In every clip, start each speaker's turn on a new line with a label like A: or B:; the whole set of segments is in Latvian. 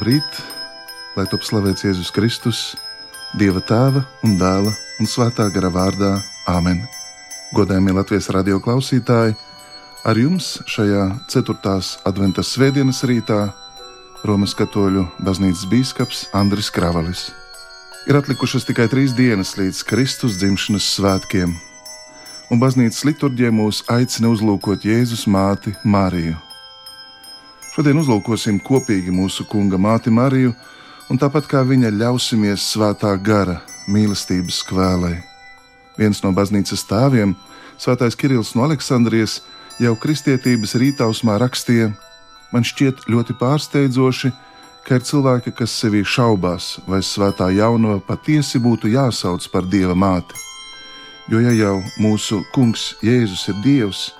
A: Labrīt, lai top slavēts Jēzus Kristus, Dieva tēva un dēla un svētā gara vārdā Āmen. Godājumie Latvijas radio klausītāji, ar jums šajā 4. adventa svētdienas rītā Romas katoļu baznīcas bīskaps Andris Kravalis. Ir atlikušas tikai trīs dienas līdz Kristus dzimšanas svētkiem, un baznīcas liturģija mūs aicina uzlūkot Jēzus māti Mariju. Šodien uzlūkosim kopīgi mūsu kunga māti Mariju, un tāpat kā viņa ļausimies svētā gara mīlestības skvēlē. Viens no baznīcas tēviem, Svētais Kirillis no Aleksandrijas, jau kristietības rītausmā rakstīja: Man šķiet ļoti pārsteidzoši, ka ir cilvēki, kas sevī šaubās, vai svētā jaunava patiesi būtu jāsauc par dieva māti. Jo ja jau mūsu kungs Jēzus ir dievs,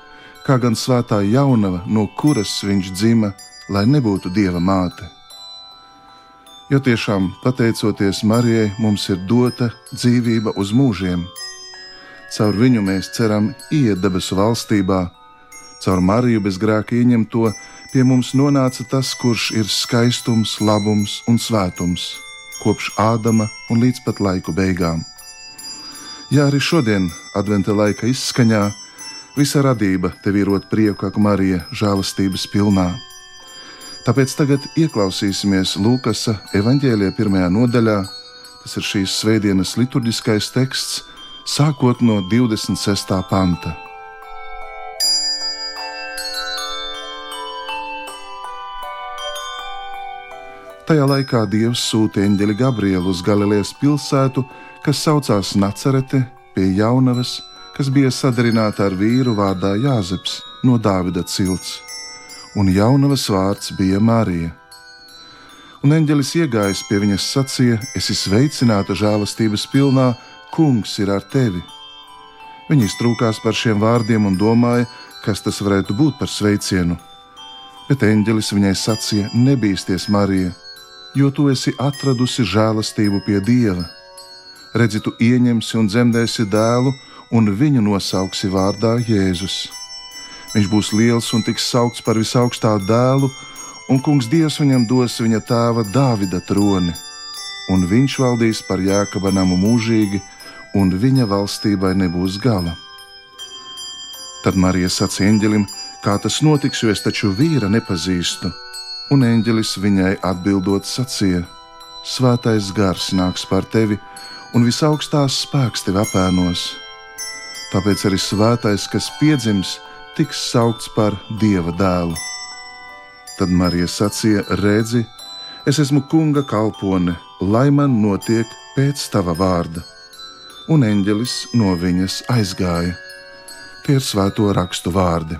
A: kā gan svētā jaunava, no kuras viņš dzima, lai nebūtu dieva māte. Jo tiešām pateicoties Marijai, mums ir dota dzīvība uz mūžiem. Caur viņu mēs ceram iet debesu valstībā, caur Mariju bez grēka ieņemto pie mums nonāca tas, kurš ir skaistums, labums un svētums, kopš Ādama un līdz pat laiku beigām. Jā, arī šodien, adventa laika izskaņā, visa radība tev ir rot prieku, kā Marija, žēlastības pilnā. Tāpēc tagad ieklausīsimies Lūkasa evanģēlijā pirmajā nodaļā. Tas ir šīs svētdienas liturģiskais teksts, sākot no 26. panta. Tajā laikā Dievs sūta eņģeli Gabrielu uz Galilejas pilsētu, kas saucās Nacerete, pie jaunavas, kas bija sadarināta ar vīru vārdā Jāzeps no Dāvida cilts un jaunavas vārds bija Marija. Un eņģelis iegājis pie viņas sacīja: Esi sveicināta žēlastības pilnā, kungs ir ar tevi. Viņa iztrūkās par šiem vārdiem un domāja, kas tas varētu būt par sveicienu. Bet eņģelis viņai sacīja: Nebīsties, Marija, jo tu esi atradusi žēlastību pie Dieva. Redzi, tu ieņemsi un dzemdēsi dēlu, un viņu nosauksi vārdā Jēzus. Viņš būs liels un tiks saukts par visaugstā dēlu, un kungs Dievs viņam dos viņa tēva Dāvida troni, un viņš valdīs par Jēkaba namu mūžīgi, un viņa valstībai nebūs gala. Tad Marija sacīja eņģelim, kā tas notiks, jo es taču vīra nepazīstu, un eņģelis viņai atbildot sacīja: Svētais gars nāks par tevi, un visaugstās spēks tevi apēnos. Tāpēc arī svētais, kas piedzims, tiks saukts par dieva dēlu. Tad Marija sacīja: Redzi, es esmu kunga kalpone, lai man notiek pēc tava vārda. Un eņģelis no viņas aizgāja. Tie ir svēto rakstu vārdi.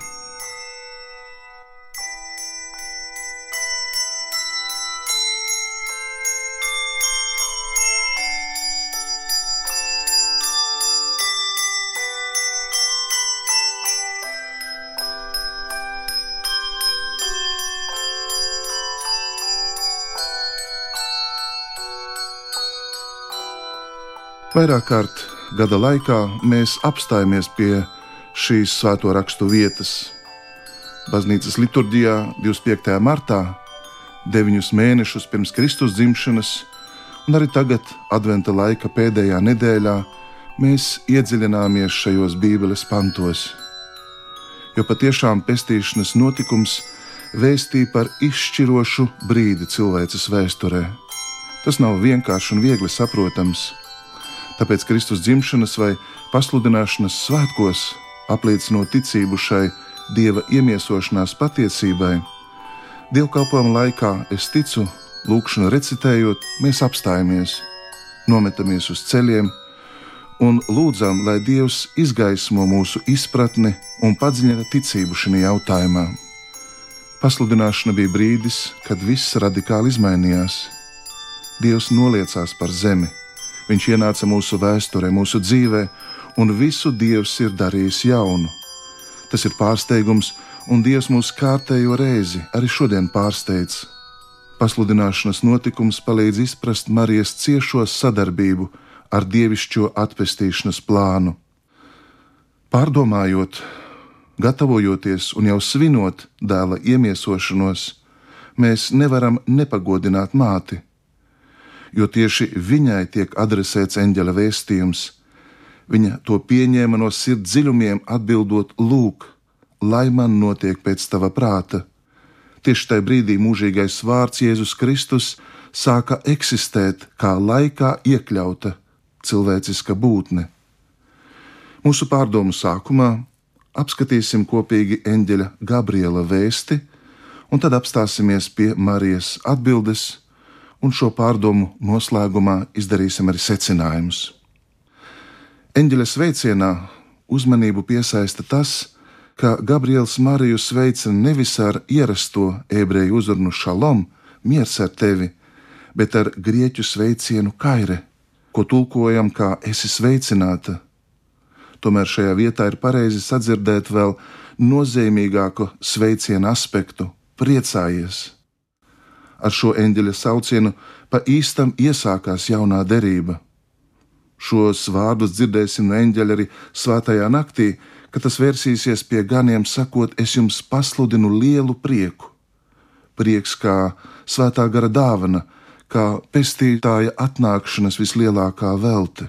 A: Vairāk kārt gada laikā mēs apstājamies pie šīs svēto rakstu vietas. Baznīcas liturģijā 25. martā, deviņus mēnešus pirms Kristus dzimšanas, un arī tagad, Adventa laika pēdējā nedēļā, mēs iedziļināmies šajos Bībeles pantos. Jo patiešām pestīšanas notikums vēstīja par izšķirošu brīdi cilvēces vēsturē. Tas nav vienkārši un viegli saprotams Tāpēc Kristus dzimšanas vai pasludināšanas svētkos, apliecinot ticību šai dieva iemiesošanās patiesībai, dievkalpojuma laikā es ticu, lūkšanu recitējot, mēs apstājamies, nometamies uz ceļiem un lūdzam, lai Dievs izgaismo mūsu izpratni un padziļina ticību šajā jautājumā. Pasludināšana bija brīdis, kad viss radikāli izmainījās. Dievs noliecās par zemi Viņš ienāca mūsu vēsturē, mūsu dzīvē, un visu Dievs ir darījis jaunu. Tas ir pārsteigums, un Dievs mūs kārtējo reizi arī šodien pārsteidz. Pasludināšanas notikums palīdz izprast Marijas ciešo sadarbību ar dievišķo atpestīšanas plānu. Pārdomājot, gatavojoties un jau svinot dēla iemiesošanos, mēs nevaram nepagodināt māti, jo tieši viņai tiek adresēts eņģeļa vēstījums. Viņa to pieņēma no sirds dziļumiem, atbildot: Lūk, lai man notiek pēc tava prāta. Tieši tajā brīdī mūžīgais vārds Jēzus Kristus sāka eksistēt kā laikā iekļauta cilvēciska būtne. Mūsu pārdomu sākumā apskatīsim kopīgi eņģeļa Gabriela vēsti, un tad apstāsimies pie Marijas atbildes, un šo pārdomu noslēgumā izdarīsim arī secinājumus. Eņģeļa sveicienā uzmanību piesaista tas, ka Gabriels Mariju sveica nevis ar ierasto ebreju uzrunu šalom, miers ar tevi, bet ar grieķu sveicienu kaire, ko tulkojam kā esi sveicināta. Tomēr šajā vietā ir pareizi sadzirdēt vēl nozīmīgāku sveicienu aspektu priecājies. Ar šo eņģeļa saucienu pa īstam iesākās jaunā derība. Šos vārdus dzirdēsim no eņģeļa arī svētajā naktī, kad tas vērsīsies pie ganiem, sakot: Es jums pasludinu lielu prieku. Prieks kā svētā gara dāvana, kā pestītāja atnākšanas vislielākā velte.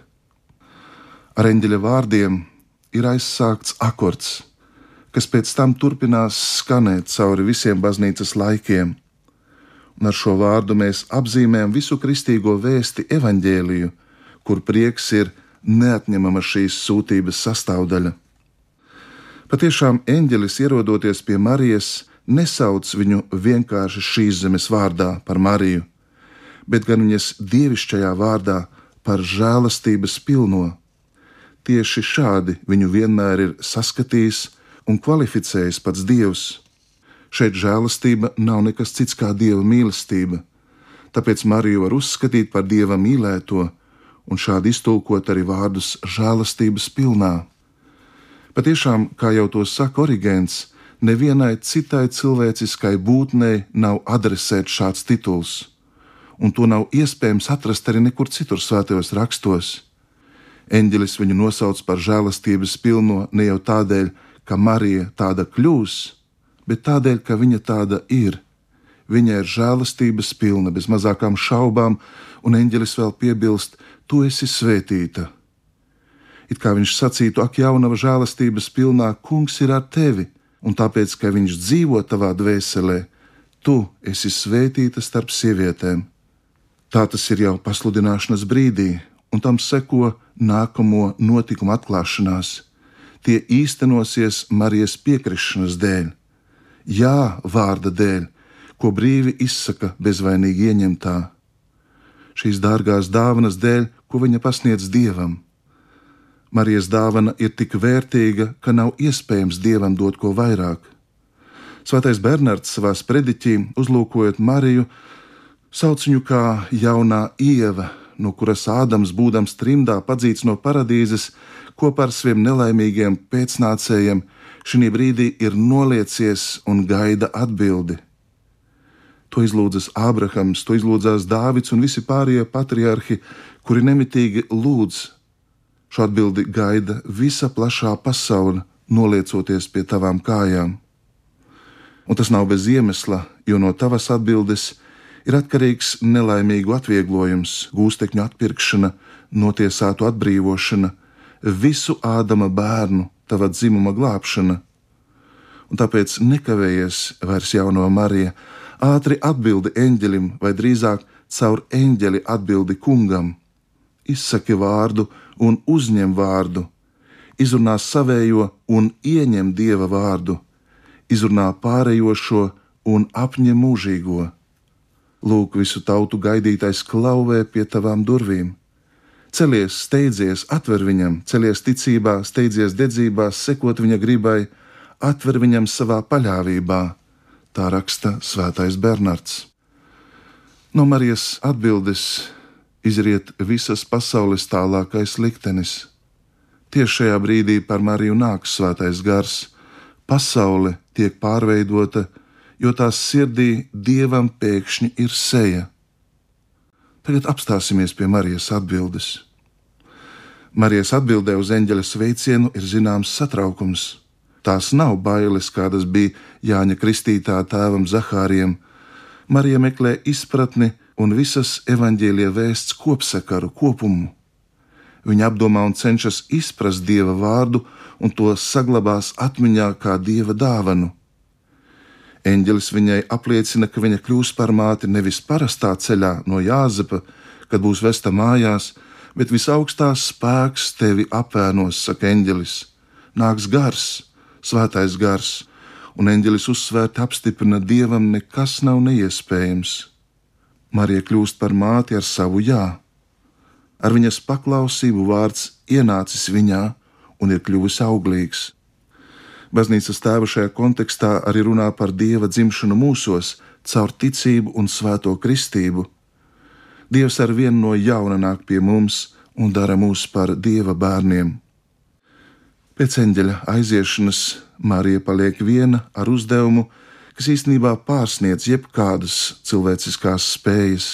A: Ar eņģeļa vārdiem ir aizsākts akords kas pēc tam turpinās skanēt cauri visiem baznīcas laikiem. Un ar šo vārdu mēs apzīmējam visu kristīgo vēsti, evaņģēliju, kur prieks ir neatņemama šīs sūtības sastāvdaļa. Patiešām eņģelis ierodoties pie Marijas, nesauc viņu vienkārši šīs zemes vārdā par Mariju, bet gan viņas dievišķajā vārdā par žēlastības pilno. Tieši šādi viņu vienmēr ir saskatījis un kvalificējas pats Dievs. Šeit žēlastība nav nekas cits kā Dieva mīlestība, tāpēc Mariju var uzskatīt par Dieva mīlēto un šādi iztulkot arī vārdus žēlastības pilnā. Patiešām, kā jau to saka Origēns, nevienai citai cilvēciskai būtnei nav adresēts šāds tituls, un to nav iespējams atrast arī nekur citur svētajos rakstos. Eņģelis viņu nosauc par žēlastības pilno ne jau tādēļ, ka Marija tāda kļūs, bet tādēļ, ka viņa tāda ir. Viņa ir žēlastības pilna, bez mazākām šaubām, un eņģelis vēl piebilst: Tu esi svētīta. It kā viņš sacītu, ak, jaunava žēlastības pilnā, kungs ir ar tevi, un tāpēc, ka viņš dzīvo tavā dvēselē, tu esi svētīta starp sievietēm. Tā tas ir jau pasludināšanas brīdī, un tam seko nākamo notikumu atklāšanās tie īstenosies Marijas piekrišanas dēļ, jā, vārda dēļ, ko brīvi izsaka bezvainīgi ieņemtā. Šīs dārgās dāvanas dēļ, ko viņa pasniedz dievam. Marijas dāvana ir tik vērtīga, ka nav iespējams dievam dot ko vairāk. Svētais Bernards savā sprediķī, uzlūkojot Mariju, sauc viņu kā jaunā ieva, no kuras Ādams, būdams trimdā, padzīts no paradīzes, kopā ar saviem nelaimīgiem pēcnācējiem, šī brīdī ir noliecies un gaida atbildi. To izlūdzas Ābrahams, to izlūdzās Dāvids un visi pārējie patriarhi, kuri nemitīgi lūdz. Šo atbildi gaida visa plašā pasaule, noliecoties pie tavām kājām. Un tas nav bez iemesla, jo no tavas atbildes ir atkarīgs nelaimīgu atvieglojums, gūstekņu atpirkšana, notiesātu atbrīvošana, visu Ādama bērnu, tava dzimuma glābšana. Un tāpēc nekavējies vairs jauno Mariju, ātri atbildi eņģelim, vai drīzāk caur eņģeli atbildi kungam. Izsaki vārdu un uzņem vārdu, izrunā savējo un ieņem dieva vārdu, izrunā pārējošo un apņem mūžīgo. Lūk, visu tautu gaidītais klauvē pie tavām durvīm Celies, steidzies, atver viņam, celies ticībā, steidzies dedzībā, sekot viņa gribai, atver viņam savā paļāvībā. Tā raksta Svētais Bernards. No Marijas atbildes izriet visas pasaules tālākais liktenis. Tieši šajā brīdī par Mariju nāk svētais gars, pasaule tiek pārveidota, jo tās sirdī dievam pēkšņi ir seja. Tagad apstāsimies pie Marijas atbildes. Marijas atbildē uz eņģeļa sveicienu ir zināms satraukums. Tās nav bailes, kādas bija Jāņa Kristītā tēvam Zahārijam. Marija meklē izpratni un visas evaņģēlīja vēsts kopsakaru kopumu. Viņa apdomā un cenšas izprast dieva vārdu un to saglabās atmiņā kā dieva dāvanu. Eņģelis viņai apliecina, ka viņa kļūs par māti nevis parastā ceļā no Jāzepa, kad būs vesta mājās, bet visaugstās spēks tevi apēnos, saka eņģelis. Nāks gars, svētais gars, un eņģelis uzsvērti apstiprina dievam nekas nav neiespējams. Marija kļūst par māti ar savu jā. Ar viņas paklausību vārds ienācis viņā un ir kļuvis auglīgs. Baznīcas tēva šajā kontekstā arī runā par dieva dzimšanu mūsos caur ticību un svēto kristību Dievs ar vienu no jauna nāk pie mums un dara mūs par Dieva bērniem. Pēc eņģeļa aiziešanas Marija paliek viena ar uzdevumu, kas īstenībā pārsniedz jebkādas cilvēciskās spējas.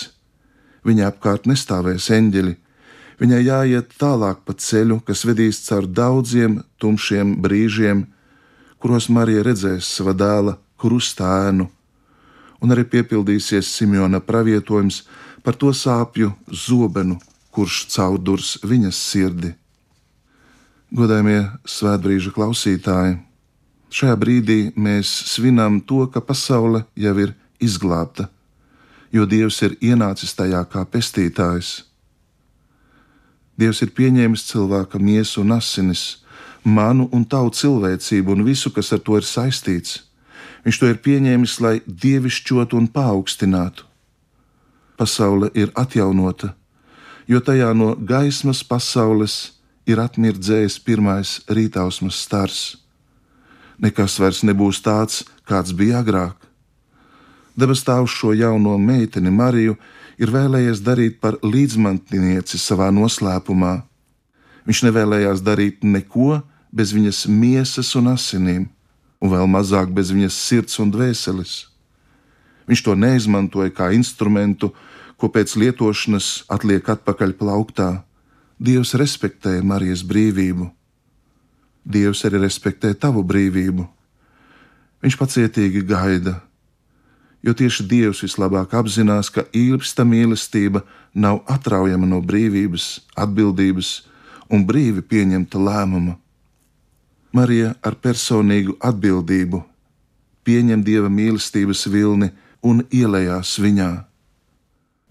A: Viņa apkārt nestāvēs eņģeļi, viņai jāiet tālāk pa ceļu, kas vedīs caur daudziem tumšiem brīžiem, kuros Marija redzēs sava dēla krustēnu, un arī piepildīsies Simjona pravietojums par to sāpju zobenu, kurš caurdurs viņas sirdi. Godājumie svētbrīža klausītāji, šajā brīdī mēs svinam to, ka pasaule jau ir izglābta, jo Dievs ir ienācis tajā kā pestītājs. Dievs ir pieņēmis cilvēka miesu un asinis, manu un tavu cilvēcību un visu, kas ar to ir saistīts. Viņš to ir pieņēmis, lai dievišķotu un paaugstinātu pasaule ir atjaunota, jo tajā no gaismas pasaules ir atmirdzējis pirmais rītausmas stars. Nekas vairs nebūs tāds, kāds bija agrāk. Debes Tēvs šo jauno meiteni Mariju ir vēlējies darīt par līdzmantnieci savā noslēpumā. Viņš nevēlējās darīt neko bez viņas miesas un asinīm, un vēl mazāk bez viņas sirds un dvēseles. Viņš to neizmantoja kā instrumentu, ko pēc lietošanas atliek atpakaļ plauktā. Dievs respektē Marijas brīvību. Dievs arī respektē tavu brīvību. Viņš pacietīgi gaida, jo tieši Dievs vislabāk apzinās, ka īlpsta mīlestība nav atraujama no brīvības, atbildības un brīvi pieņemta lēmuma. Marija ar personīgu atbildību pieņem Dieva mīlestības vilni un ielējās viņā.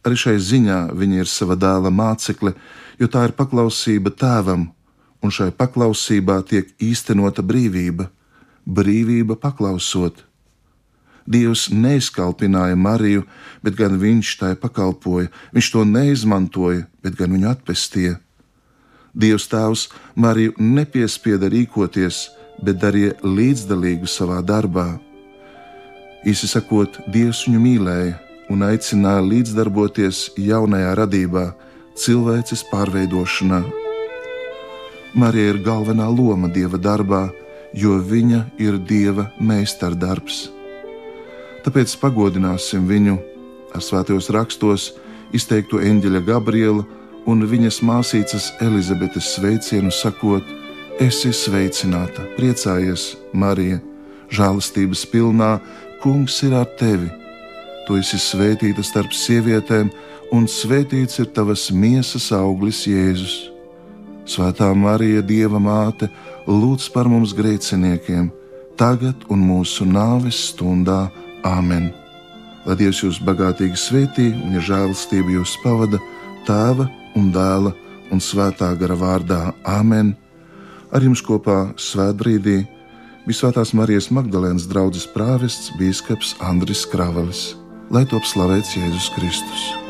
A: Arī šai ziņā viņa ir sava dēla mācekle, jo tā ir paklausība tēvam, un šai paklausībā tiek īstenota brīvība, brīvība paklausot. Dievs neizkalpināja Mariju, bet gan viņš tai pakalpoja. Viņš to neizmantoja, bet gan viņu atpestīja. Dievs Tēvs Mariju nepiespieda rīkoties, bet darīja līdzdalīgu savā darbā. Īsi sakot, Dievs viņu mīlēja un aicināja līdzdarboties jaunajā radībā, cilvēces pārveidošanā. Marija ir galvenā loma dieva darbā, jo viņa ir dieva meistardarbs. Tāpēc pagodināsim viņu ar svētajos rakstos izteikto eņģeļa Gabriela un viņas māsīcas Elizabetes sveicienu sakot: Esi sveicināta, priecājies, Marija, žēlastības pilnā, Kungs ir ar tevi. Tu esi svētīta starp sievietēm, un svētīts ir tavas miesas auglis, Jēzus. Svētā Marija, Dieva māte, lūdz par mums grēciniekiem, tagad un mūsu nāves stundā Āmen. Lai Dievs jūs bagātīgi svētī un ja žēlastība jūs pavada Tēva un Dēla un Svētā gara vārdā Āmen. Ar jums kopā svētbrīdī Visvētās Marijas Magdalēnas draugs prāvests Bīskaps Andris Kravalis, lai top slavēts Jēzus Kristus.